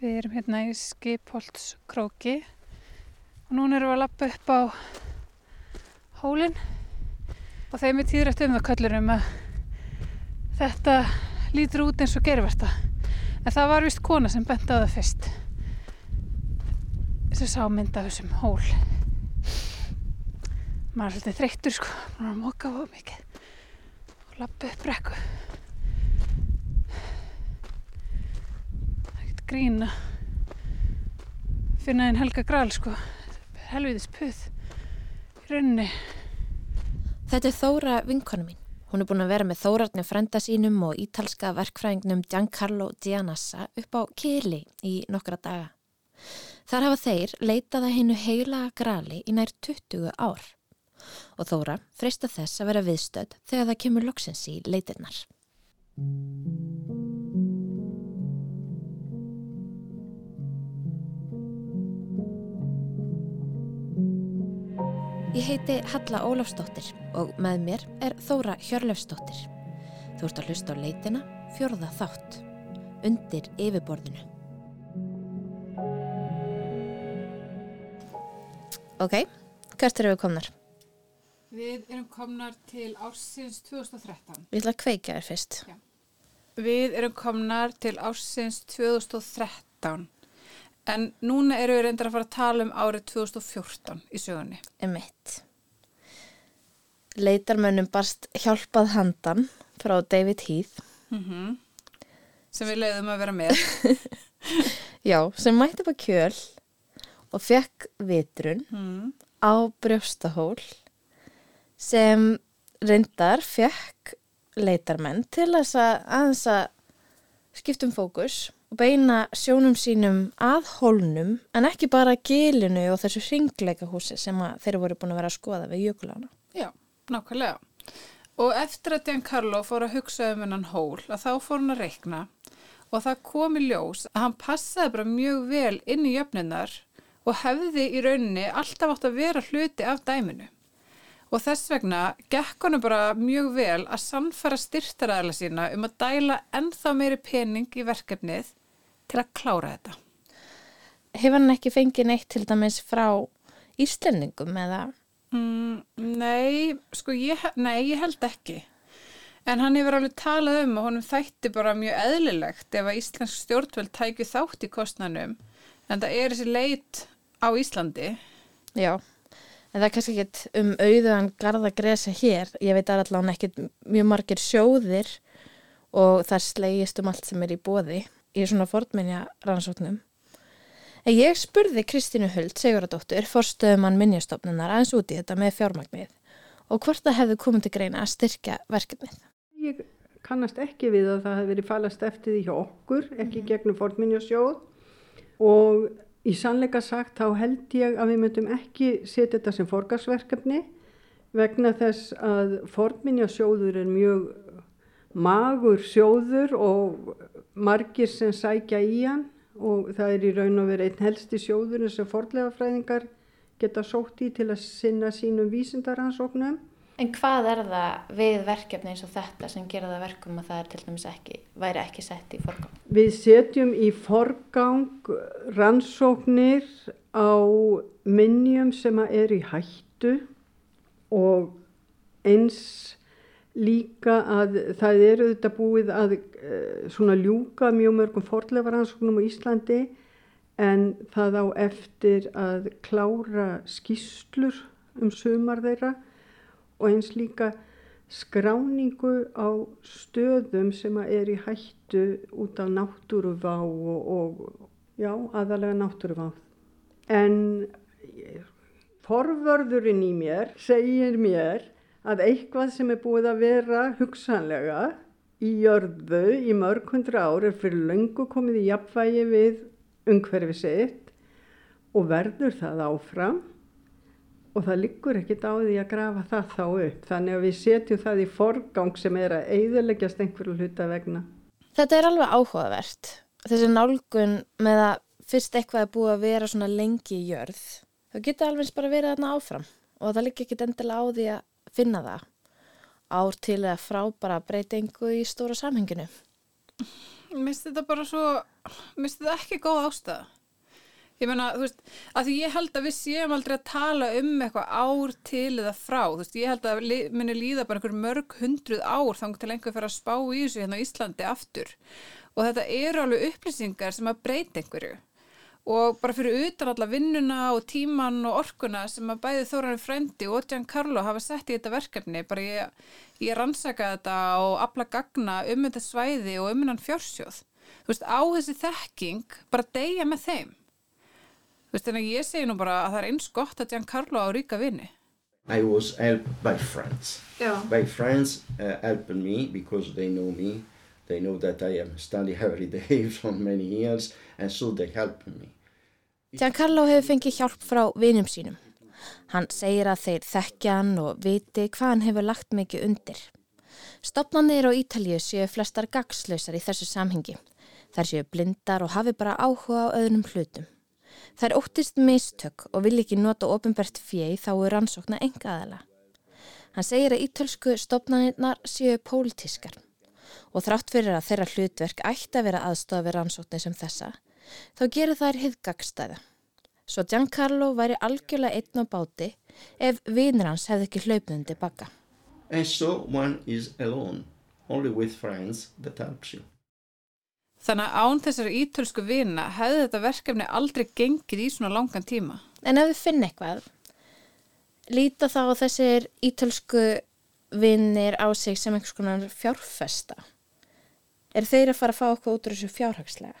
Við erum hérna í Skipholtskróki og núna erum við að lappa upp á hólinn og þeim er tíðrætt um það köllurum að þetta lítur út eins og gerversta. En það var vist kona sem bent á það fyrst. Þessi sámynd af þessum hól. Maður er svolítið þreyttur sko, maður er að móka á mikið og lappa upp brekku. ekkert grín að finna einn helga gral sko helviðis puð í rauninni Þetta er Þóra vinkonu mín. Hún er búin að vera með Þórarni frenda sínum og ítalska verkfræðingnum Giancarlo Gianassa upp á Kili í nokkra daga. Þar hafa þeir leitað að hennu heila grali í nær 20 ár. Og Þóra freista þess að vera viðstödd þegar það kemur loksins í leitirnar. Ég heiti Halla Ólafsdóttir og með mér er Þóra Hjörlefsdóttir. Þú ert að hlusta á leitina, fjörða þátt, undir yfirborðinu. Ok, hvert eru við komnar? Við erum komnar til ársins 2013 Ég ætla að kveika þér fyrst. Við erum komnar til ársins 2013 en núna erum við reyndar að fara að tala um árið 2014 í sögunni Emitt. Leitarmönnum barst hjálpað handan frá David Heath. mm sem við leiðum að vera með Já, sem mætti upp á kjöl og fekk vitrun mm. á brjóstahól sem reyndar fekk leitarmenn til þess að að skiptum fókus og beina sjónum sínum að hólnum en ekki bara gilinu og þessu hringleika húsi sem þeir voru búin að vera að skoða við jökulána. Já, nákvæmlega. Og eftir að Giancarlo fór að hugsa um hennan hól, að þá fór hann að reikna og það kom í ljós að hann passaði bara mjög vel inn í jöfnunar og hefði í rauninni alltaf átt að vera hluti af dæminu. Og þess vegna gekk hann bara mjög vel að sannfæra styrtaræðala sína um að dæla ennþá meiri pening í verkefnið til að klára þetta. Hefur hann ekki fengið neitt til dæmis frá Íslendingum eða? Mm, nei, sko ég, nei, ég held ekki. En hann hefur alveg talað um og honum þætti bara mjög eðlilegt ef að Íslensk stjórnvöld tækju þátt í kostnanum. En það er þessi leit á Íslandi. Já, en það er kannski ekkit um auðuðan garda gresa hér. Ég veit að allan ekkit mjög margir sjóðir og það slegist um allt sem er í bóði í svona fornminja rannsóknum. En ég spurði Kristínu Huld, Siguradóttur, forstöðumann minjastofnunar aðeins út í þetta með fjármagnið og hvort það hefði komið til greina að styrkja verkefnið. Ég kannast ekki við að það hefði verið falast eftir því hjá okkur, ekki gegnum fornminjasjóð og í sannleika sagt þá held ég að við myndum ekki setja þetta sem forgarsverkefni vegna þess að fornminjasjóður er mjög magur sjóður og margir sem sækja í hann og það er í raun og verið einn helsti sjóður sem fornlegafræðingar geta sótt í til að sinna sínum vísindaransóknum. En hvað er það við verkefni eins og þetta sem gera það verkum að það er til dæmis ekki, væri ekki sett í forgang? Við setjum í forgang rannsóknir á minnjum sem að eru í hættu og eins líka að það eru þetta búið að uh, svona ljúka mjög mörgum forleifaransóknum á Íslandi en það á eftir að klára skýslur um sumar þeirra og eins líka skráningu á stöðum sem er í hættu út af náttúruvá og, og já, aðalega náttúruvá. En forvörðurinn í mér segir mér að eitthvað sem er búið að vera hugsanlega í jörðu í mörg hundra ár er fyrir löngu komið í jafnvægi við umhverfi sitt og verður það áfram og það liggur ekkit á því að grafa það þá upp. Þannig að við setjum það í forgang sem er að eigðileggjast einhverju hluta vegna. Þetta er alveg áhugavert. Þessi nálgun með að fyrst eitthvað er búið að vera svona lengi í jörð, þá getur alveg bara verið þarna áfram og það liggur ekkit endilega á því að finna það ár til eða frá bara breytingu í stóra samhenginu. minnst þetta bara svo, minnst þetta ekki góð ástæða. Ég meina, þú veist, að því ég held að við séum aldrei að tala um eitthvað ár til eða frá, þú veist, ég held að li, muni líða bara einhver mörg hundruð ár þá til einhver fyrir að spá í þessu hérna á Íslandi aftur og þetta eru alveg upplýsingar sem að breyta einhverju og bara fyrir utan alla vinnuna og tíman og orkuna sem að bæði Þórarin Frendi og Giancarlo hafa sett í þetta verkefni, bara ég, ég rannsaka þetta og afla gagna um þetta svæði og um hennan fjársjóð, þú veist, á þessi þekking bara deyja með þeim Þú veist, að ég segi nú bara að það er eins gott að Giancarlo á ríka vini. I was helped by friends. Já. By friends uh, helping me because they know me. They know that I am studying every day for many years and so they help me. Giancarlo hefur fengið hjálp frá vinum sínum. Hann segir að þeir þekkja hann og viti hvað hann hefur lagt mikið undir. Stopnarnir á Ítalju séu flestar gagslausar í þessu samhengi. Þær séu blindar og hafi bara áhuga á öðrum hlutum. Þær óttist mistök og vil ekki nota ofinbært fjei þá er rannsókna enga aðala. Hann segir að ítölsku stopnarnirnar séu pólitískar og þrátt fyrir að þeirra hlutverk ætti að vera aðstofa við rannsóknir sem þessa, þá gerir þær hiðgagstæða. Svo Giancarlo væri algjörlega einn á báti ef vinir hans hefði ekki hlaupundi baka. So one is alone, only with friends that helps you. Þannig að án þessari ítölsku vina hefði þetta verkefni aldrei gengið í svona langan tíma. En ef við finnum eitthvað, líta þá þessir ítölsku vinnir á sig sem einhvers konar fjárfesta. Er þeir að fara að fá okkur út úr þessu fjárhagslega?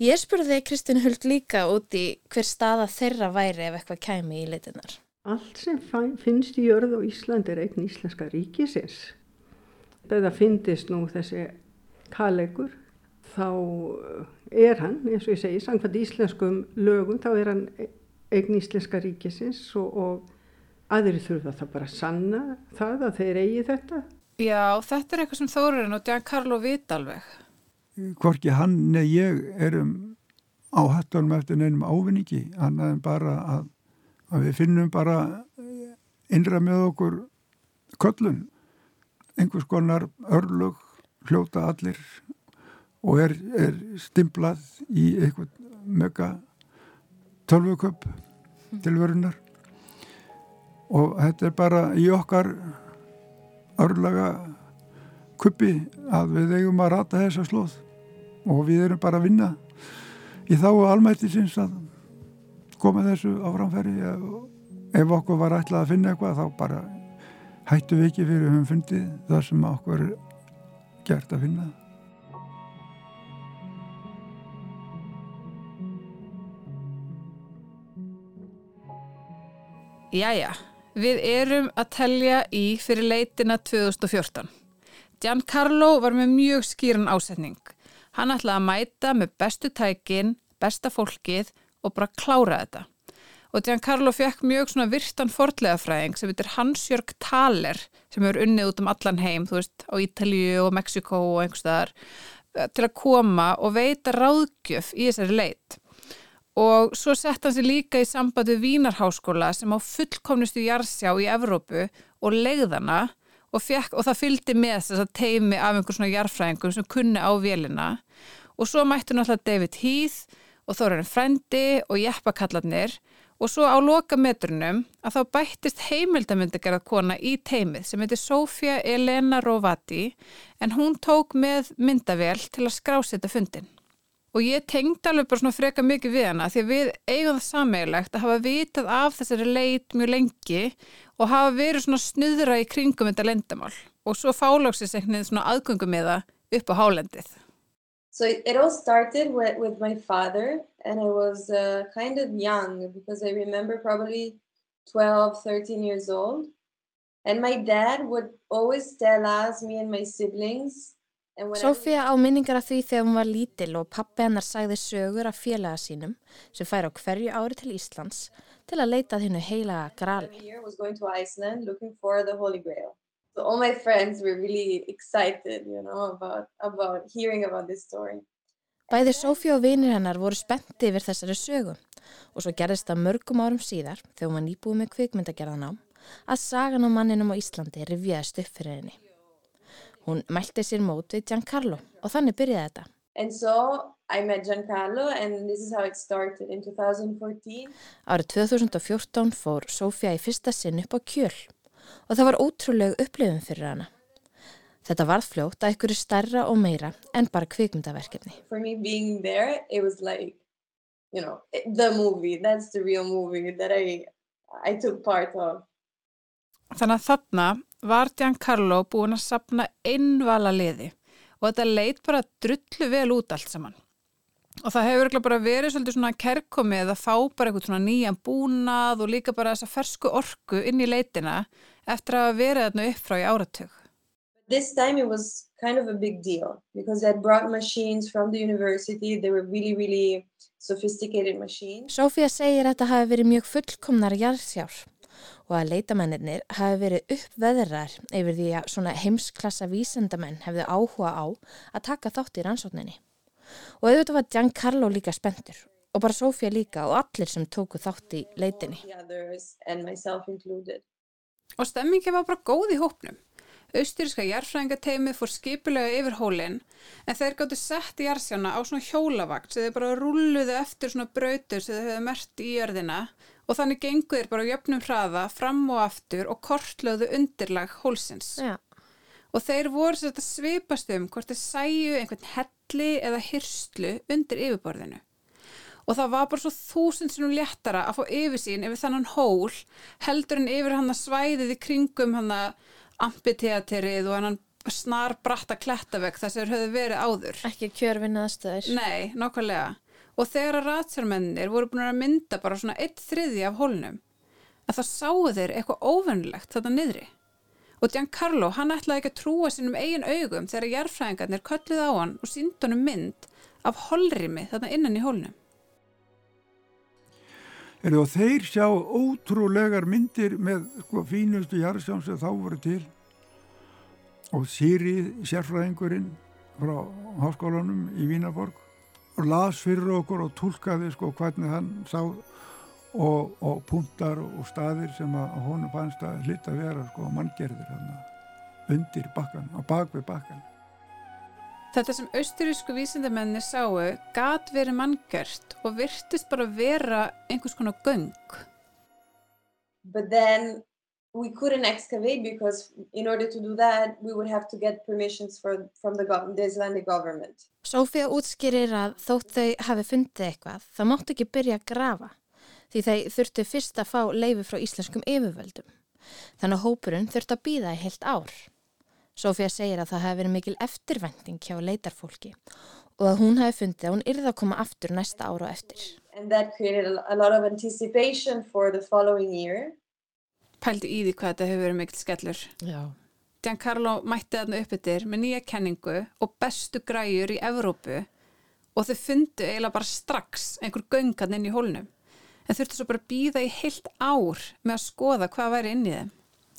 Ég spurði Kristinn Huld líka út í hver staða þeirra væri ef eitthvað kæmi í leitunar. Allt sem finnst í jörð og Ísland er eigin íslenska ríkisins. Þegar finnist nú þessi kalegur þá er hann, eins og ég segi, sangfætt íslenskum lögum, þá er hann eigin íslenska ríkisins og, og aðri þurfa það bara að sanna það að þeir eigi þetta. Já, þetta er eitthvað sem Þórarinn og Giancarlo vita alveg. Hvorki hann eða ég erum á hattunum eftir neinum ávinningi, annað en bara að, að við finnum bara innra með okkur köllun, einhvers konar örlug hljóta allir og er, er stimplað í eitthvað mega tölvuköp til verunar og þetta er bara í okkar örlaga kuppi að við eigum að rata þessa slóð. Og við erum bara að vinna í þá almætti sinns að koma þessu á framfæri. Ef okkur var ætlað að finna eitthvað þá bara hættu við ekki fyrir við höfum fundið það sem okkur er gert að finna. Jæja, við erum að telja í fyrir leitina 2014. Giancarlo var með mjög skýran ásetning. Hann ætlaði að mæta með bestu tækin, besta fólkið og bara klára þetta. Og Giancarlo fekk mjög svona virtan forlegafræðing sem heitir Hansjörg Thaler sem hefur unnið út um allan heim, þú veist, á Ítalju og Mexiko og einhverstaðar til að koma og veita ráðgjöf í þessari leit og svo sett hann sér líka í samband við Vínarháskóla sem á fullkomnustu jarðsjá í Evrópu og legðana og, fekk, og það fylgdi með þess að teimi af einhver svona jarðfræðingum sem kunni á vélina. Og svo mættu náttúrulega David Heath og Þórarin Frendi og Jeppakallarnir. Og svo á loka metrunum að þá bættist heimildamöndigerað kona í teimið sem heitir Sofia Elena Rovati en hún tók með myndavél til að skrásita fundin og ég tengd alveg bara svona freka mikið við hana því að við eigum það sameigilegt að hafa vitað af þessari leit mjög lengi og hafa verið svona snuðra í kringum þetta lendamál og svo fálóksist einhvern veginn svona aðgöngum með það upp á hálendið. So it all started with, with my father and I was uh, kind of young because I remember probably 12, 13 years old and my dad would always tell us, me and my siblings Sofía á minningar af því þegar hún var lítil og pappi hennar sagði sögur af félaga sínum sem fær á hverju ári til Íslands til að leita þinnu heilaga grali. So all my friends were really excited, you know, about, about hearing about this story. Bæði Sofía og vinir hennar voru spennti yfir þessari sögu og svo gerðist það mörgum árum síðar þegar hún var nýbúið með kvikmyndagerðan á að sagan á manninum á Íslandi rivjaðist upp fyrir henni. Hún mælti sér mót við Giancarlo og þannig byrjaði þetta. And so I met Giancarlo, and this is how it started in 2014. Árið 2014 fór Sofía í fyrsta sinn upp á kjöl og það var ótrúleg upplifun fyrir hana. Þetta varð fljótt að ykkur stærra og meira en bara kvikmyndaverkefni. For me being there, it was like, you know, the movie. That's the real movie that I, I took part of. Þannig að þarna var Giancarlo búin að sapna innvala liði og þetta leit bara drullu vel út allt saman. Og það hefur ekki bara verið svolítið svona kerkomið að fá bara eitthvað svona nýjan búnað og líka bara þessa fersku orku inn í leitina eftir að vera þarna upp frá í áratug. This time it was kind of a big deal because I brought machines from the university. They were really, really sophisticated machines. Sofía segir að þetta hafi verið mjög fullkomnar jarðsjár og að leitamennir hafi verið uppveðrar yfir því að svona heimsklassa vísendamenn hefðu áhuga á að taka þátt í rannsókninni. Og auðvitað var Giancarlo líka spendur og bara Sofía líka og allir sem tóku þátt í leitinni. Og stemmingi var bara góð í hópnum. Austríska jarfræðingateimi fór skipulega yfir hólinn en þeir gáttu sett í jarðsjána á svona hjólavakt sem þeir bara rulluðu eftir svona brautur sem þeir hefðu mert í jörðina og þannig gengu þeir bara jöfnum hraða fram og aftur og kortlöðu undirlag hólsins. Já. Og þeir voru sér að svipast um hvort þeir sæju einhvern helli eða hyrslu undir yfirborðinu. Og það var bara svo þúsund sinum léttara að fá yfirsýn yfir þannan hól heldur en yfir hann að svæðið í kringum hann að ampiteaterið og hann snar bratta klettavegg þess að þeir höfðu verið áður. Ekki kjörfinna aðstöður. Nei, nákvæmlega. Og þegar að ratsjármennir voru búin að mynda bara svona eitt þriði af hólnum, að það sáu þeir eitthvað óvennilegt þetta niðri. Og Giancarlo, hann ætlaði ekki að trúa sínum eigin augum þegar jarfræðingarnir kölluð á hann og síndunum mynd af holrimi þarna innan í hólnum. Er og þeir sjá ótrúlegar myndir með sko, fínustu jarðsjám sem þá voru til og Sýrið, sérfræðingurinn frá háskólanum í Vínaborg og las fyrir okkur og tólkaði sko hvernig hann sá og, og punktar og staðir sem að honum fannst að hlita vera sko manngerðir hann undir bakkan, á bakvið bakkan. Þetta sem austurísku vísindamenni sáu gat verið manngjört og virtist bara vera einhvers konar göng. But then we couldn't excavate because in order to do that, we would have to get permissions for, from the, the Icelandic government. Sofía útskýrir að þótt þau hafi fundið eitthvað, það mátt ekki byrja að grafa því þau þurftu fyrst að fá leifi frá íslenskum yfirvöldum. Þannig að hópurinn þurftu að býða í heilt ár. Sofía segir að það hefði verið mikil eftirvending hjá leitarfólki og að hún hefði fundið að hún yrði að koma aftur næsta ára og eftir. And that created a lot of anticipation for the following year. Pældi í því hvað þetta hefur verið mikill skellur. Já. Giancarlo mætti þarna upp yfir með nýja kenningu og bestu græjur í Evrópu og þau fundu eiginlega bara strax einhver göngan inn í hólnum. En þurftu svo bara að býða í heilt ár með að skoða hvað væri inn í þeim.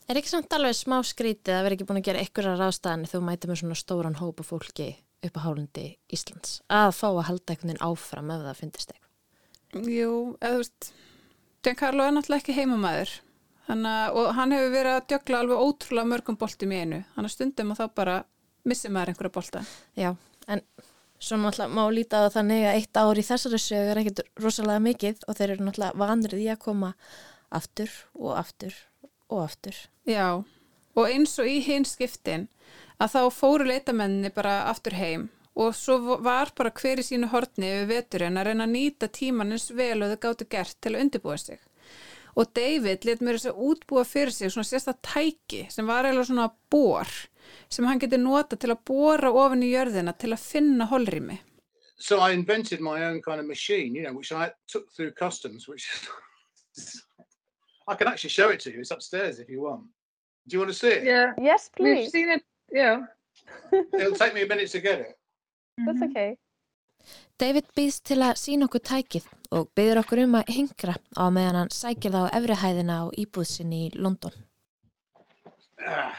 Er ekki samt alveg smá skrítið að vera ekki búin að gera einhverja ráðstæðan þegar þú mætið með svona stóran hópa fólki upp á hálundi Íslands að fá að halda einhvern veginn áfram ef það finnist eitthvað? Jú, eða þú veist, Giancarlo er náttúrulega ekki heimamæður Þannig, og hann hefur verið að djögla alveg ótrúlega mörgum boltum í einu. Þannig að stundum og þá bara missir maður einhverja bolta. Já, en svo náttúrulega má líta að þannig að eitt ár í þessari sögur er ekkert rosalega mikið og þeir eru náttúrulega vanrið í að koma aftur og aftur og aftur. Já, og eins og í hins skiptin að þá fóru leitamenninni bara aftur heim og svo var bara hver í sínu hortni við veturinn að reyna að nýta tíman eins vel og þau gáttu gert til að undirbúa sig. Og David let mér þess að útbúa fyrir sig svona sérsta tæki sem var eiginlega svona bór sem hann geti nota til að bóra ofin í jörðina til að finna holrými. So I invented my own kind of machine, you know, which I took through customs, which I can actually show it to you. It's upstairs if you want. Do you want to see it? Yeah, Yes, we've please. seen it. Yeah, It'll take me a minute to get it. That's okay. David býðst til að sína okkur tækið og byður okkur um að hingra á meðan hann sækir það á efrihæðina á íbúðsinni í London. Ah.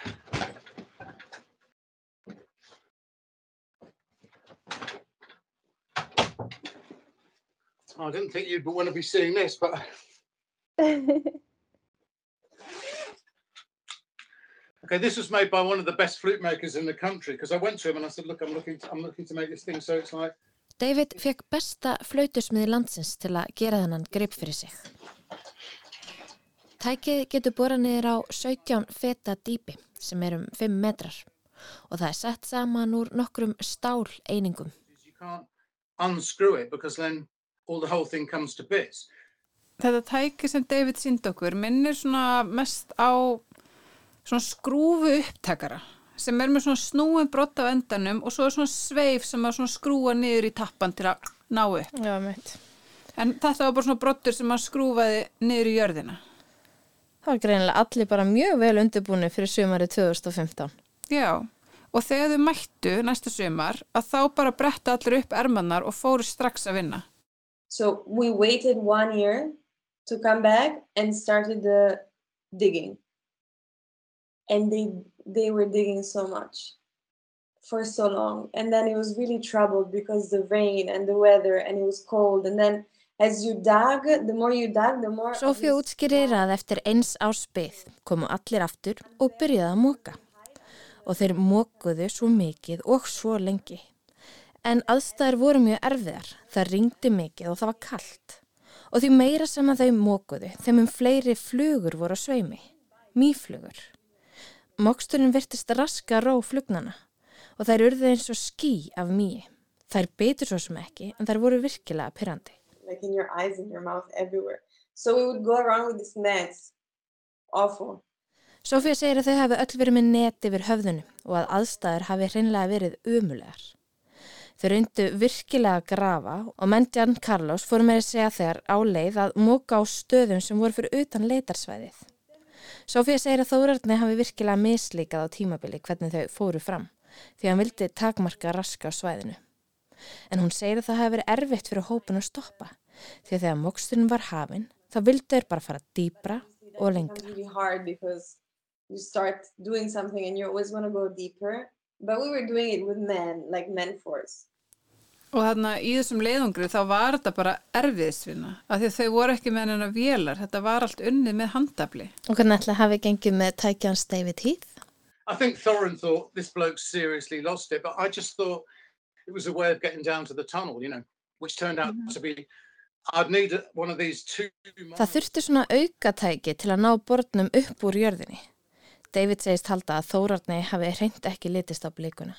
I didn't think you'd want to be seeing this, but okay, Okay, this was made by one of the best flute makers in the country because I went to him and I said, look, I'm looking, to, I'm looking to make this thing. So it's like, David fekk besta flautusmiði landsins til að gera þennan grip fyrir sig. Tækið getur borað niður á 17 feta dýpi sem er um 5 metrar og það er sett saman úr nokkrum stál einingum. Þetta tæki sem David sínd okkur minnir svona mest á svona skrúfu upptakara sem er með svona snúin brott á endanum og svo er svona sveif sem að skrúa niður í tappan til að ná upp. Já, mitt. En þetta var bara svona brottur sem að skrúfaði niður í jörðina. Það var greinilega allir bara mjög vel undirbúinu fyrir sumari 2015. Já, og þegar þau mættu næsta sumar að þá bara bretta allir upp ermannar og fóru strax að vinna. So we waited one year to come back and started the digging. And they they were digging so much for so long. And then it was really troubled because the rain and the weather and it was cold. And then as you dug, the more you dug, the more Sofía útskýrir að eftir eins áspið komu allir aftur og byrjaði að móka. Og þeir mókuðu svo mikið og svo lengi. En aðstæður voru mjög erfiðar, það ringdi mikið og það var kallt. Og því meira sem að þau mókuðu, þeim um fleiri flugur voru á sveimi. Mýflugur. Móksturinn virtist raska ró flugnana og þær urðu eins og ský af mýi. Þær betur svo sem ekki en þær voru virkilega pyrrandi. like in your eyes and your mouth everywhere. So we would go around with these nets. Awful. Sofía segir að þau hafi öll verið með net yfir höfðunum og að aðstæður hafi hreinlega verið umulegar. Þau reyndu virkilega að grafa og menn Jan Carlos fóru með að segja þegar á leið að móka á stöðum sem voru fyrir utan leitarsvæðið. Sofía segir að þórarni hafi virkilega mislíkað á tímabili hvernig þau fóru fram því hann vildi takmarka raska á svæðinu. En hún segir að það hafi verið erfitt fyrir hópun að stoppa því að þegar móksturinn var hafinn þá vildu þeir bara fara dýbra og lengra. Og þarna í þessum leiðungri þá var þetta bara erfiðisvinna af því að þau voru ekki með hennar vélar, þetta var allt unnið með handafli. Og hvernig ætla hafi gengið með tækjans David Heath? I think Thorin thought this bloke seriously lost it, but I just thought it was a way of getting down to the tunnel, you know, which turned out to be, I'd need a- one of these two. Það þurfti svona aukatæki til að ná borðnum upp úr jörðinni. David segist halda að Þórarni hafi hreint ekki litist á blikuna.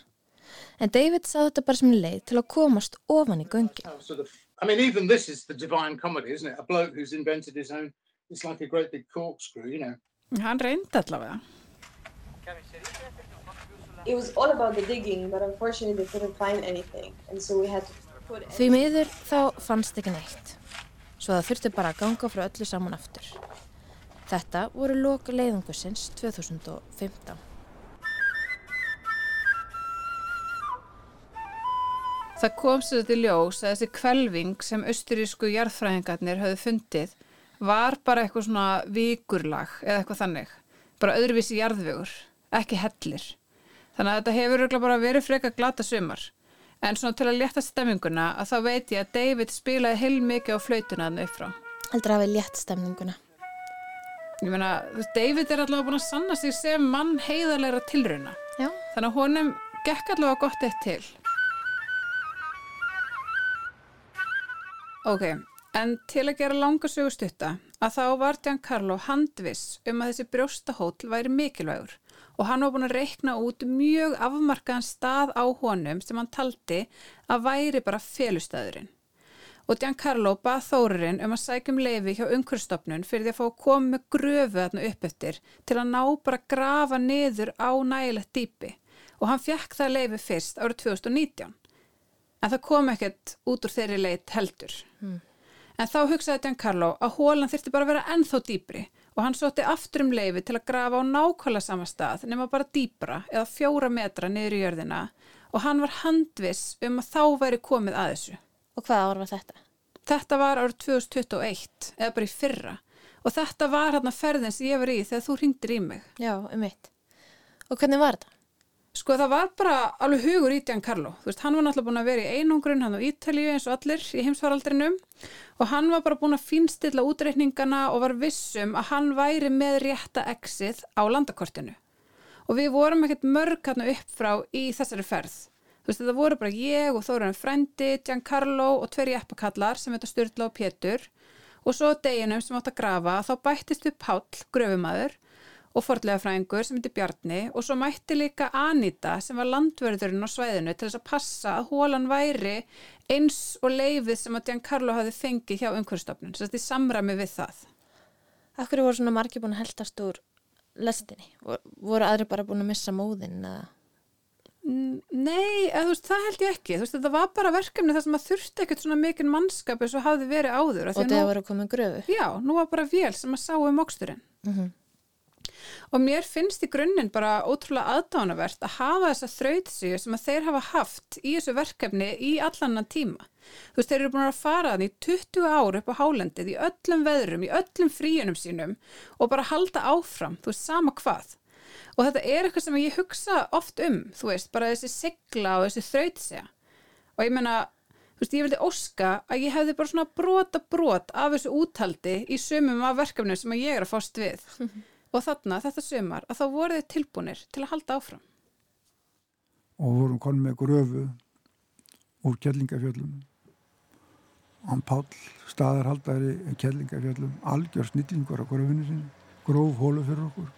En David sá þetta bara sem leið til að komast ofan í göngin. Oh, of, I mean, even this is the divine comedy, isn't it? A bloke who's invented his own, it's like a great big corkscrew, you know. Hann reyndi allavega. It was all about the digging, but unfortunately they couldn't find anything. And so we had to put Því miður þá fannst ekki neitt. Svo það þurfti bara að ganga frá öllu saman aftur. Þetta voru lok leiðungusins 2015. Það kom sér í ljós að þessi kvelving sem austurísku jarðfræðingarnir höfðu fundið var bara eitthvað svona vikurlag eða eitthvað þannig. Bara öðruvísi jarðvegur, ekki hellir. Þannig að þetta hefur bara verið freka glata sumar. En svona til að létta stemminguna að þá veit ég að David spilaði heil mikið á flautuna þannig upp frá. Heldur hafi létt stemninguna. Ég meina, David er allavega búin að sanna sig sem mann heiðarlegra tilrauna. Já. Þannig að honum gekk allavega gott eitt til. Ok, en til að gera langa sögu stutta að þá var Giancarlo handviss um að þessi brjóstahóll væri mikilvægur og hann var búin að reikna út mjög afmarkaðan stað á honum sem hann taldi að væri bara felustæðurinn. Og Giancarlo bað Þórurinn um að sækjum leifi hjá umhverfstofnun fyrir því að fá að koma með gröfu þarna upp eftir til að ná bara að grafa niður á nægilegt dýpi og hann fekk það leifi fyrst árið 2019. En það kom ekkert út úr þeirri leit heldur. En þá hugsaði Giancarlo að hólan þyrfti bara að vera ennþá dýpri og hann sótti aftur um leifi til að grafa á nákvæmlega sama stað nema bara dýpra eða fjóra metra niður í jörðina og hann var handviss um að þá væri komið að þessu. Og hvað ár var þetta? Þetta var árið 2021 eða bara í fyrra og þetta var hérna ferðin sem ég var í þegar þú ringdir í mig. Já, um mitt. Og hvernig var þetta? Sko það var bara alveg hugur í Giancarlo. Þú veist, hann var náttúrulega búin að vera í einungrun, hann á Ítalíu eins og allir í heimsfaraldrinum og hann var bara búin að finstilla útreikningana og var vissum að hann væri með rétta exið á landakortinu. Og við vorum ekkert mörg hérna upp frá í þessari ferð þú veist þetta voru bara ég og Þóran Frendi, Giancarlo og tveri eppakallar sem heita Sturla og Pétur og svo deginum sem átt að grafa þá bættist við Páll, gröfumæður og forðlega fræðingur sem heitir Bjarni og svo mætti líka Anita sem var landverðurinn á svæðinu til þess að passa að hólan væri eins og leifið sem að Giancarlo hafi fengið hjá umhverfstofnun, að þetta er samræmi við það. Akkur voru svona margir búin að heldast úr lestinni? Voru aðri bara búin að missa móðin? Nei, eða, veist, það held ég ekki. Veist, þetta var bara verkefni þar sem að þurfti ekkert svona mikinn mannskap eins og hafði verið áður. Og það var að koma gröfu? Já, nú var bara vél sem að sá um móksturinn. Mm -hmm. Og mér finnst í grunninn bara ótrúlega aðdánavert að hafa þessa þrautsíu sem að þeir hafa haft í þessu verkefni í allanna tíma. Þú veist, þeir eru búin að fara þannig í 20 ár upp á hálendið í öllum veðrum, í öllum fríunum sínum og bara halda áfram, þú veist, sama hvað. Og þetta er eitthvað sem ég hugsa oft um, þú veist, bara þessi sigla og þessi þrautsega og ég menna, þú veist, ég vildi óska að ég hefði bara svona brota brot af þessu úthaldi í sumum af verkefnum sem ég er að fást við og þarna, þetta sumar, að þá voru þið tilbúinir til að halda áfram og vorum konum með gröfu úr Kjellingafjöllum hann Pál staðarhaldari Kjellingafjöllum algjör snillingur á gröfinu sinni gróf hólu fyrir okkur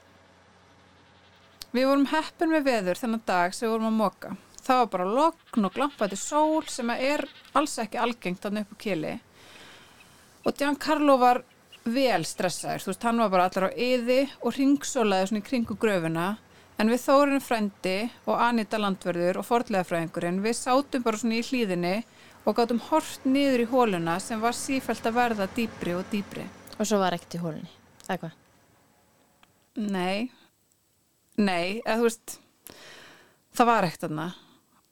Við vorum heppin við veður þennan dag sem við vorum að moka. Það var bara lokn og glampandi sól sem er alls ekki algengt að nöpu kili. Og Giancarlo var vel stressaður, þú veist, hann var bara allar á yði og ringsólaði svona í kringu gröfuna. En við Þórinu frendi og Anita Landverður og Fordleðafræðingurinn, við sátum bara svona í hlýðinni og gáttum hort niður í hóluna sem var sífælt að verða dýbri og dýbri. Og svo var ekkert í hólunni, eða hvað? Nei, Nei, eða þú veist það var ekkert aðna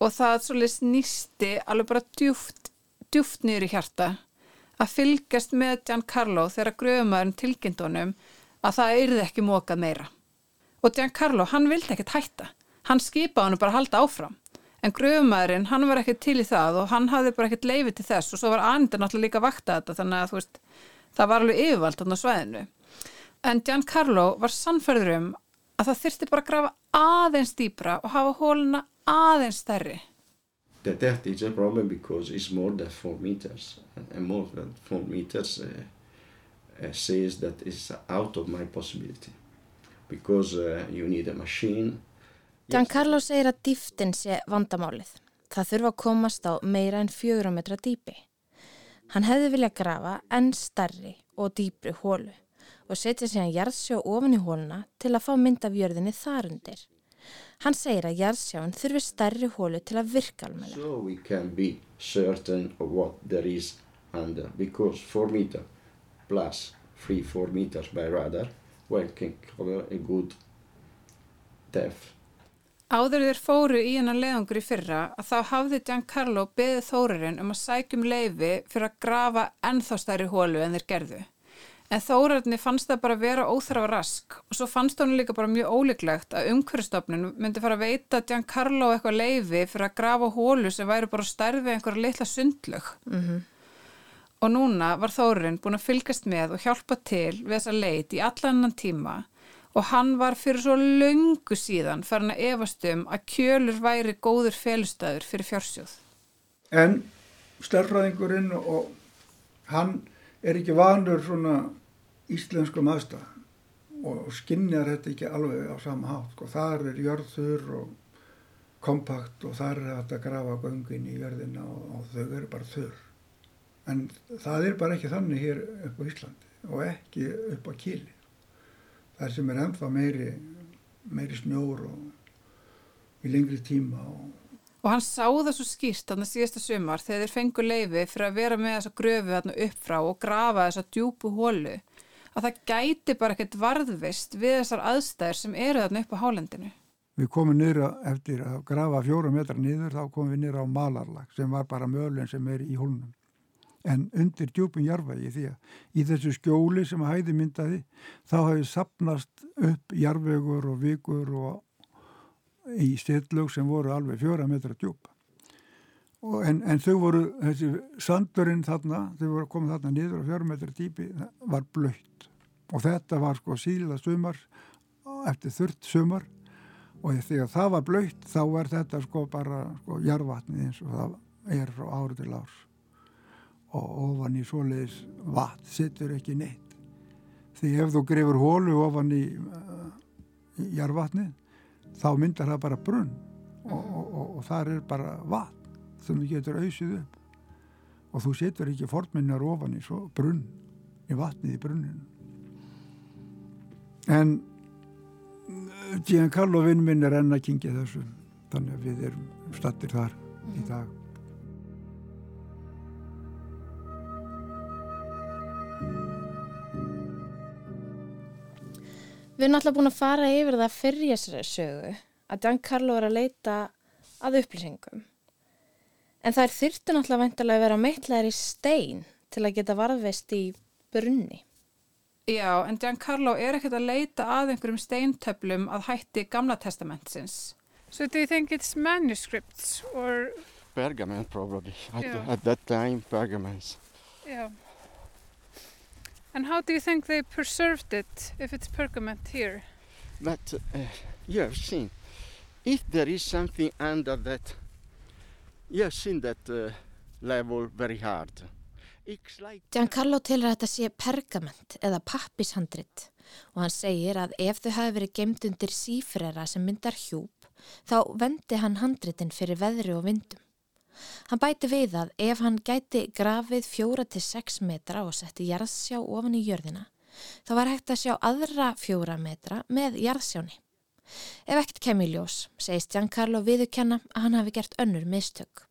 og það svolítið nýsti alveg bara djúft, djúft niður í hjarta að fylgjast með Giancarlo þegar gröfumæðurinn tilkynntunum að það eyrði ekki mókað meira. Og Giancarlo, hann vildi ekkert hætta. Hann skipaði hann bara að halda áfram. En gröfumæðurinn, hann var ekkert til í það og hann hafði bara ekkert leifið til þess og svo var Anita náttúrulega líka vakta þetta þannig að veist, það var alveg yfirvald á sveðinu. En Giancarlo var sannferður um að það þurfti bara að grafa aðeins dýbra og hafa hóluna aðeins stærri. The depth is a problem because it's more than 4 meters and more than 4 meters uh, uh, says that it's out of my possibility because uh, you need a machine. Giancarlo segir að dýftin sé vandamálið. Það þurfa að komast á meira en 4 metra dýpi. Hann hefði viljað grafa enn starri og dýpri hólu og setja síðan jarðsjó ofin í hóluna til að fá mynd af jörðinni þar undir. Hann segir að jarðsjáin þurfi stærri hólu til að virka alveg. So we can be certain of what there is under because 4 meter plus 3-4 meters by radar well can cover a good depth. Áður þeir fóru í hennar leiðangur í fyrra að þá hafði Giancarlo beðið þórarinn um að sækjum leifi fyrir að grafa ennþá stærri hólu en þeir gerðu. En þórarni fannst það bara vera óþrafa rask og svo fannst hún líka bara mjög óleiklegt að umhverfstofnun myndi fara að veita Giancarlo eitthvað leifi fyrir að grafa hólu sem væri bara stærði einhverja litla sundlög. Mm -hmm. Og núna var þórarinn búin að fylgast með og hjálpa til við þessa leit í allan tíma og hann var fyrir svo löngu síðan farin að efast um að kjölur væri góður félustæður fyrir fjársjóð. En stærfræðingurinn og hann er ekki vanur svona íslenskum aðstæð og skinnjar þetta ekki alveg á sama hátt og sko. þar er jörður og kompakt og þar er þetta að grafa göngin í jörðina og, og þau eru bara þurr en það er bara ekki þannig hér upp á Íslandi og ekki upp á Kíli þar sem er ennþá meiri meiri snjór og í lengri tíma og Og hann sá það svo skýrt þannig síðasta sumar þegar þeir fengu leifi fyrir að vera með þessa gröfu þarna upp frá og grafa þessa djúpu hólu að það gæti bara ekkert varðvist við þessar aðstæðir sem eru þarna upp á hálendinu. Við komum niður eftir að grafa fjóra metra niður, þá komum við niður á malarlag sem var bara mölun sem er í hólunum. En undir djúpun jarfægi því að í þessu skjóli sem að hæði myndaði þá hafi sapnast upp jarfegur og vikur og í stillög sem voru alveg fjóra metra djúpa. En, en þau voru, þessi sandurinn þarna, þau voru komið þarna niður á fjórum metra dýpi, var blöytt og þetta var sko síðla sumar eftir þurrt sumar. Og þegar það var blöytt þá er þetta sko bara sko jarvatnið eins og það er frá ári til árs. Og ofan í svoleiðis vatn sittur ekki neitt. Því ef þú grefur hólu ofan í, uh, í jarvatnið þá myndar það bara brunn og, og, og, og þar er bara vatn sem þú getur auðsið upp og þú setur ekki fornminnar ofan í svo brunn, í vatnið í brunninu. En eh, Giancarlo vinn minn er enn að kingja þessu, þannig að við erum stattir þar í Mhm. dag. Við erum alltaf búin að fara yfir það fyrir þessari sögu að Giancarlo er að leita að upplýsingum. En það er þyrftu náttúrulega væntalega að vera meitlaðir í stein til að geta varðveist í brunni. Já, en Giancarlo er ekkert að leita að einhverjum steintöflum að hætti gamla testamentsins. So do you think it's manuscripts or... Pergament probably. At, Yeah. at that time, pergaments. Yeah. And how do you think they preserved it if it's pergament here? But uh, you have seen, if there is something under that, you have seen that uh, level very hard. Like Giancarlo telur að þetta sé pergament eða pappishandrit og hann segir að ef þau hafi verið gemd undir sífrera sem myndar hjúp þá vendi hann handritin fyrir veðri og vindum. Hann bæti við að ef hann gæti grafið fjóra til sex metra og setti jarðsjá ofan í jörðina þá var hægt að sjá aðra fjóra metra með jarðsjáni. Ef ekkert kemur í ljós, segist Giancarlo viðurkenna að hann hafi gert önnur mistök.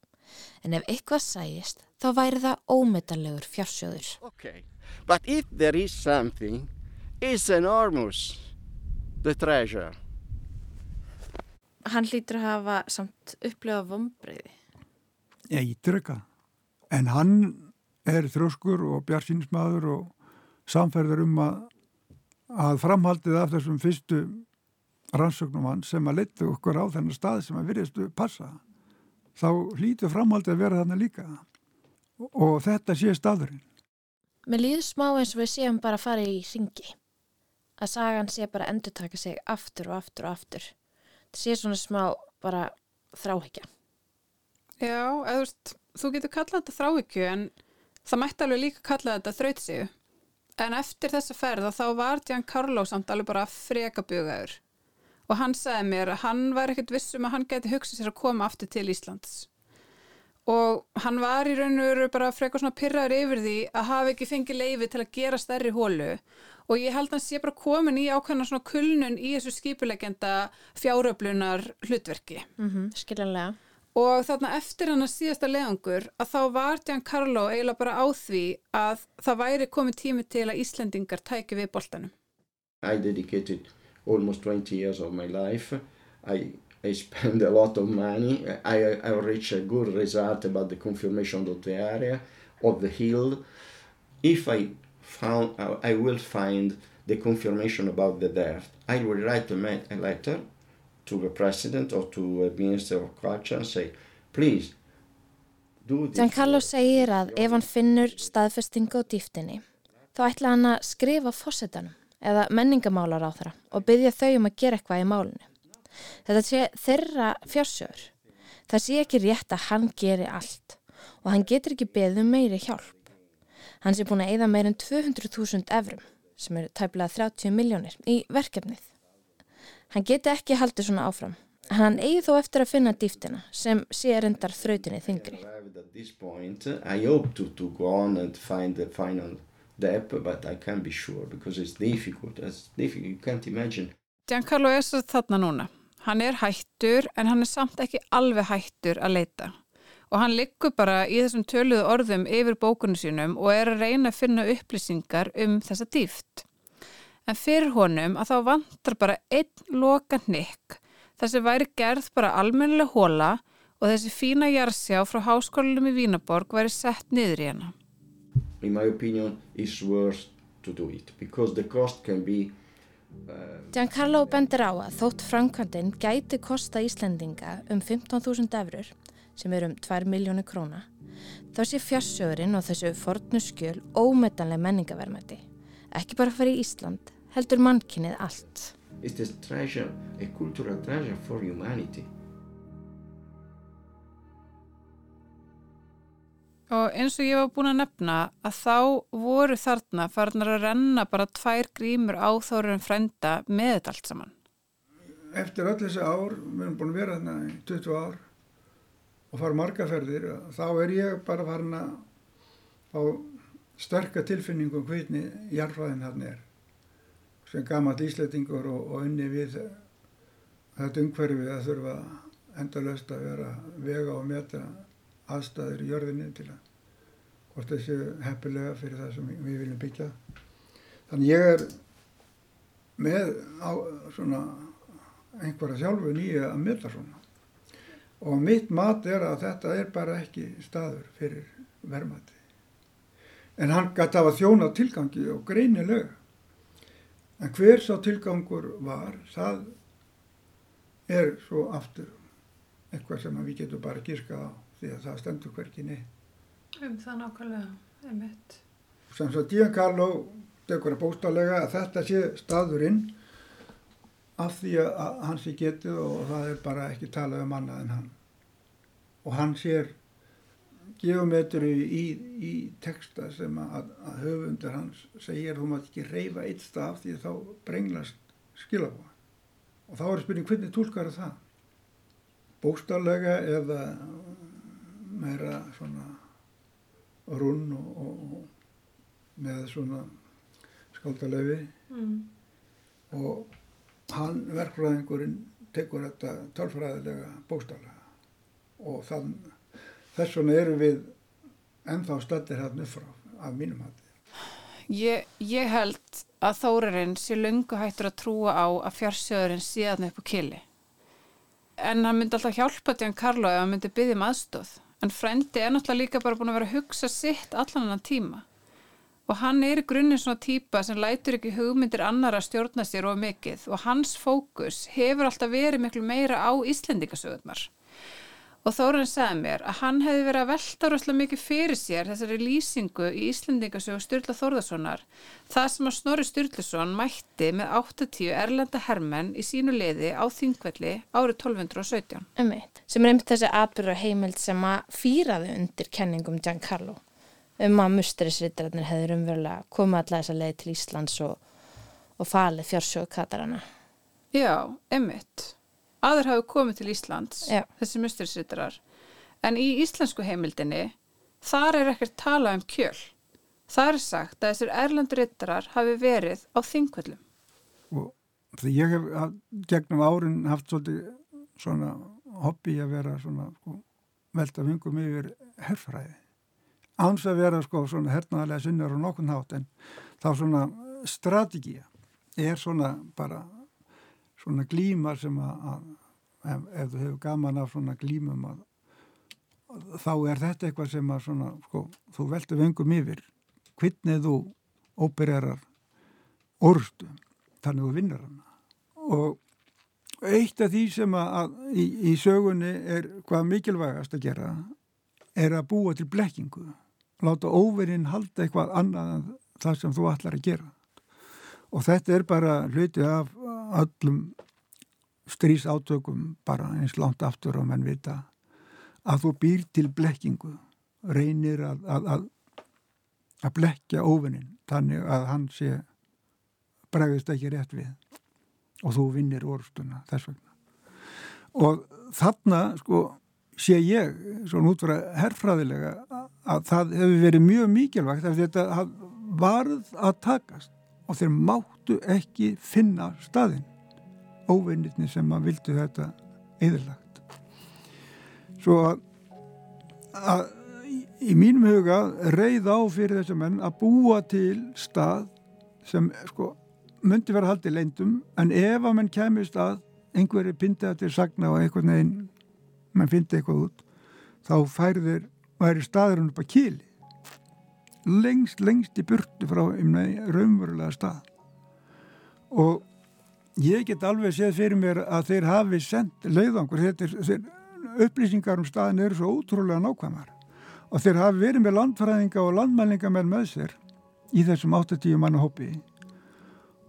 En ef eitthvað sæjist, þá væri það ómetanlegur fjársjóður. okay. But if there is something, it's enormous. The treasure. Hann hlýtur að hafa samt upplöfa vombriði. Ég ítrykka. En hann er þrjóskur og bjarsinsmaður og samferður um að, að framhaldið af þessum fyrstu rannsóknum hann sem að leta okkur á þennan stað sem að virðistu passa. Þá hlýtur framhaldið að vera þarna líka. Og þetta sé staðurinn. Mér líður smá eins og við séum bara að fara í ringi. Að sagan sé bara að endurtaka sig aftur og aftur og aftur. Það sé svona smá bara þráhyggja. Já, eða, þú, veist, þú getur kallað þetta þráhyggju en það mætti alveg líka kalla þetta þrautsigu. En eftir þessa ferð að þá var Giancarlo samt alveg bara freka bugaður. Og hann sagði mér að hann var ekkert vissum að hann geti hugsað sér að koma aftur til Íslands. Og hann var í raun og veru bara freka svona pyrraður yfir því að hafa ekki fengið leifi til að gera stærri hólu. Og ég held að hann sé bara komin í ákveðna svona kulnun í þessu skipulegenda fjáröflunar hlutverki. Mm -hmm, skiljanlega. Og þarna eftir hann að síðasta leðangur að þá var Giancarlo eiginlega bara á því að það væri komið tími til að Íslendingar tæki við boltanum. I dedicated almost 20 years of my life. I, I spend a lot of money. I, I reached a good result about the confirmation of the area, of the hill. If I found, I will find the confirmation about the dirt. I will write a letter to the president or to a minister of culture and say, please, do this. Giancarlo segir að ef hann finnur staðfestingu á dýftinni, þá ætla hann að skrifa fósettanum eða menningamálar á þeirra og byggja þau um að gera eitthvað í málinu. Þetta sé þeirra fjársjóður. Það sé ekki rétt að hann geri allt og hann getur ekki beðið um meiri hjálp. Hann sé búin að eyða meir en 200.000 evrum, sem eru tæplega 30 miljónir, í verkefnið. Hann geti ekki haldið svona áfram. Hann eigi þó eftir að finna dýftina sem sé reyndar þrautinni þingri. arrived at this point, I hope to, to go on and find the final depth, but I can't be sure because it's difficult. It's difficult. You can't imagine. Giancarlo er svo þarna núna. Hann er hættur en hann er samt ekki alveg hættur að leita. Og hann liggur bara í þessum töluðu orðum yfir bókunum sínum og er að reyna að finna upplýsingar um þessa dýft. En fyrir honum að þá vantar bara einn loka hnykk. Þessi væri gerð bara almennilega hóla og þessi fína jarðsjá frá háskólanum í Vínaborg væri sett niður í hana. In my opinion, it's worth to do it because the cost can be uh, Giancarlo bendir á að þótt framkvæmdinn gæti kosta Íslendinga um 15.000 eurur, sem er um 2 miljónu króna, þá sé fjarsjóðurinn og þessu fornu skjöl ómetanlega menningavermæti. Ekki bara fyrir Ísland, heldur mannkinnið allt. It's a treasure, a cultural treasure for humanity. Og eins og ég var búin að nefna að þá voru þarna farnar að renna bara tvær grímur á þóruðum frænda með þetta allt saman. Eftir öll þessi ár, við erum búin að vera þarna í 20 ár og fara margaferðir, þá er ég bara farin að fá sterka tilfinningum hvernig jarfræðin hann er sem gammal íslettingur og, og unni við þetta umhverfið að þurfa endalöst að vera vega og meta aðstæður í jörðinni til að hvort þessi heppilega fyrir það sem við viljum byggja. Þannig ég er með á, svona einhverja sjálfu nýja að meta svona og mitt mat er að þetta er bara ekki staður fyrir verðmati. En hann gæti að þjóna tilgangi og greinilega. En hver sá tilgangur var, það er svo aftur eitthvað sem við getum bara gískað á því að það stendur hverki neitt. Um það nákvæmlega, einmitt. Sem svo Giancarlo degur að bóstalega að þetta sé staðurinn af því að hann sé getið og það er bara ekki talað um annað en hann. Og hann sér geometri í, í texta sem að, að höfundur hans segir þú mátt ekki reyfa eitt staf því þá brenglast skilabóða. Og þá er spurning hvernig tólkar það? Bóstalega eða meira svona runn og, og, og með svona skaldalöfi mm. og hann verkfræðingurinn tekur þetta tölfræðilega bóstalega og þann, þess vegna eru við ennþá stættir hérna frá af mínum hætti. Ég, ég held að þórarinn sé lungu hættur að trúa á að fjársjöðurinn sé aðna upp á kili. En hann myndi alltaf hjálpa til hann Karlo ef hann myndi byggja um aðstóð. En frendi er náttúrulega líka bara búin að vera að hugsa sitt allan annan tíma. Og hann er í grunninn svona típa sem lætur ekki hugmyndir annar að stjórna sér of mikið og hans fókus hefur alltaf verið miklu meira á Íslendingasögurnar. Og Þórun sagði mér að hann hefði verið að velta röslega mikið fyrir sér þessari lýsingu í Íslendingasögu Sturla Þórðarssonar, það sem að Snorri Sturluson mætti með 80 erlenda hermenn í sínu liði á Þingvelli árið 1217. Umveit, sem er einmitt þessi atbyrra heimild sem að fýraði undir kenningum Giancarlo um að musterisrittararnir hefði umverulega komið allar þessa leið til Íslands og, og falið fjársjóðu katarana. Já, einmitt aður hafi komið til Íslands Já. þessi musturisrittarar en í íslensku heimildinni þar er ekkert tala um kjöl. Það er sagt að þessir erlandurittarar hafi verið á þingvöldum og ég hef gegnum árin haft svolítið svona hobby að vera svona sko, velta vingum yfir herfræði. Áns að vera sko svona hernaðarlega sinnar og nokkurn hátt en þá svona strategía er svona bara svona glímar sem að, að ef, ef þú hefur gaman af svona glímum að, að þá er þetta eitthvað sem að svona, sko, þú veldur vengum yfir hvernig þú ópererar orðstu þannig þú vinnur hana. Og eitt af því sem að, í, í sögunni er hvað mikilvægast að gera er að búa til blekkingu láta óverinn halda eitthvað annað en það sem þú ætlar að gera og þetta er bara hluti af öllum strís átökum bara eins langt aftur og menn vita. Að þú býr til blekkingu reynir að, að, að, að blekja óvinnin þannig að hann sé bregðist ekki rétt við og þú vinnir orðstuna þess vegna. Og þarna sko sé ég svona út frá herrfræðilega að það hefur verið mjög mikilvægt af þetta varð að takast og þeir máttu ekki finna staðinn. Óvinnirni sem að vildu þetta eðurlagt svo að, að í mínum huga reyð á fyrir þessum menn að búa til stað sem sko myndi vera haldið leindum en ef að mann kemur stað einhverju pindið til sagna og einhvern veginn mann fyndi eitthvað út þá færðir væri staðurinn upp að kíli lengst, lengst í burtu frá raunverulega stað. Og ég get alveg séð fyrir mér að þeir hafi sendt leiðangur þetta er, upplýsingar um staðin eru svo ótrúlega nákvæmar. Og þeir hafi verið með landfræðinga og landmælinga með sér í þessum 80 manna hópi.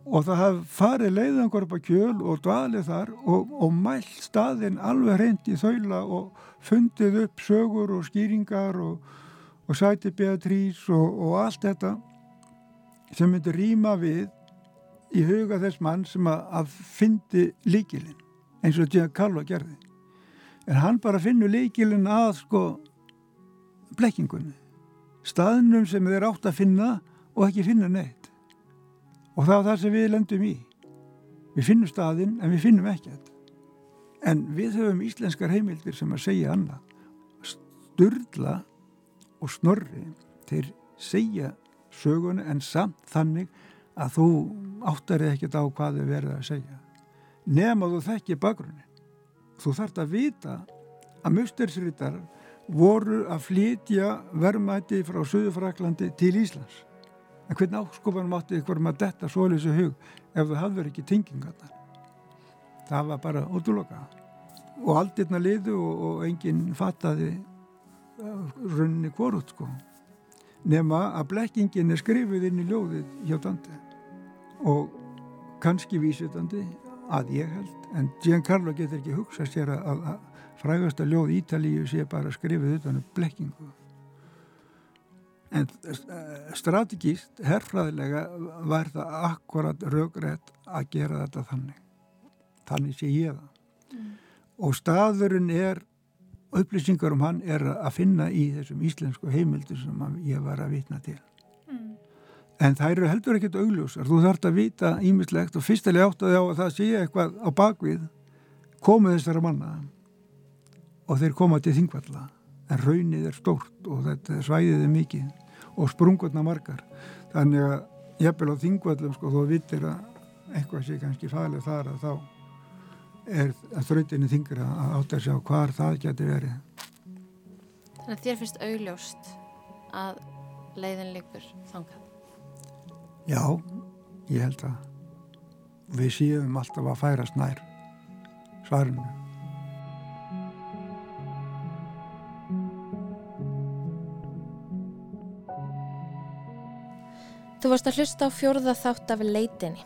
Og það hafði farið leiðangur upp á kjöl og dvalið þar og, og mælt staðin alveg hreint í þaula og fundið upp sögur og skýringar og, og sæti Beatrís og, og allt þetta sem myndi rýma við í huga þess mann sem að, að fyndi líkilinn eins og Giancarlo gerði. En hann bara finnur líkilinn að sko blekkingunni staðnum sem þeir átt að finna og ekki finna neitt. Og það er það sem við lendum í. Við finnum staðinn en við finnum ekkert. En við höfum íslenskar heimildir sem að segja annað. Sturla og Snorri þeir segja söguna en samt þannig að þú áttar ekkert á hvað þau verða að segja nema þú þekkir bakgrunni þú þart að vita að mustersryttar voru að flytja verðmæti frá Suðufraklandi til Íslands. En hvernig áskopanum átti ykkur með detta svoleiðs hug ef það hafður ekki tingingarna. Það var bara útloka. Og aldirna liðu og, og enginn fattaði runni hvorut sko. Nefna að blekkingin er skrifið inn í ljóðið hjá Dante og kannski vísutandi að ég held en Giancarlo getur ekki hugsað sér að, að frægasta ljóð Ítalíu sé bara skrifið utan um blekkingu en eh, strategíst herrfræðilega var það akkurat raugrætt að gera þetta þannig þannig sé ég það mm. og staðurinn er upplýsingar um hann er að finna í þessum íslensku heimildu sem ég var að vitna til. Mm. en það eru heldur ekkert augljósar. Þú þarfst að vita ímislegt og fyrstilega átt að það sé eitthvað á bakvið komið þessara manna og þeir koma til þingvalla. En raunnið er stórt og þetta svæðið er mikið og sprungurna margar. Þannig að bel á þingvallum sko þó vittir að eitthvað sé kannski fælið þar að þá er að þrautinni þingur að átt að sjá hvar það geti verið. Þannig að þér finnst augljóst að leiðin líkur þangað? Já, ég held að við séum alltaf að færast nær svarinu. Þú varst að hlusta á fjórða þátt af leitinni,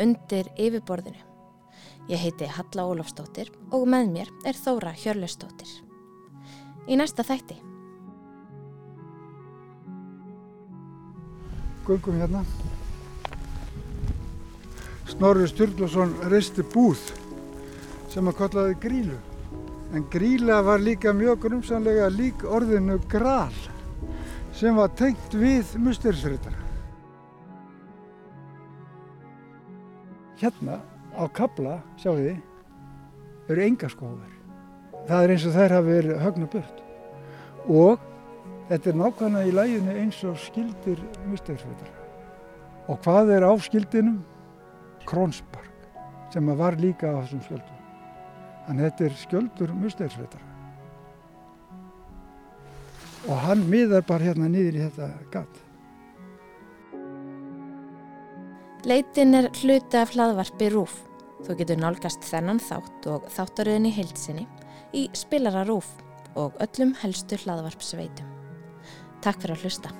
undir yfirborðinu. Ég heiti Halla Ólafstóttir og með mér er Þóra Hjörlustóttir. Í næsta þætti. Göngum hérna. Snorri Sturluson reisti búð sem að kallaði grílu. En gríla var líka mjög grumsanlega lík orðinu gral sem var tengt við musterisritara. hérna á kabla, sjáu þið, eru enga skóður. Það er eins og þær hafi verið högna burt. Og þetta er nákvæmlega í læginu eins og skildir mustæðisveitar. Og hvað er á skildinum? Krónspark, sem var líka á þessum skjöldum. Þannig þetta er skjöldur mustæðisveitar. Og hann miðar bara hérna niður í þetta gatt. Leitin er hluti af hlaðvarpi Rúf. Þú getur nálgast þennan þátt og þáttaröðin í heilsinni í spilara Rúf og öllum helstu hlaðvarpsveitum. Takk fyrir að hlusta.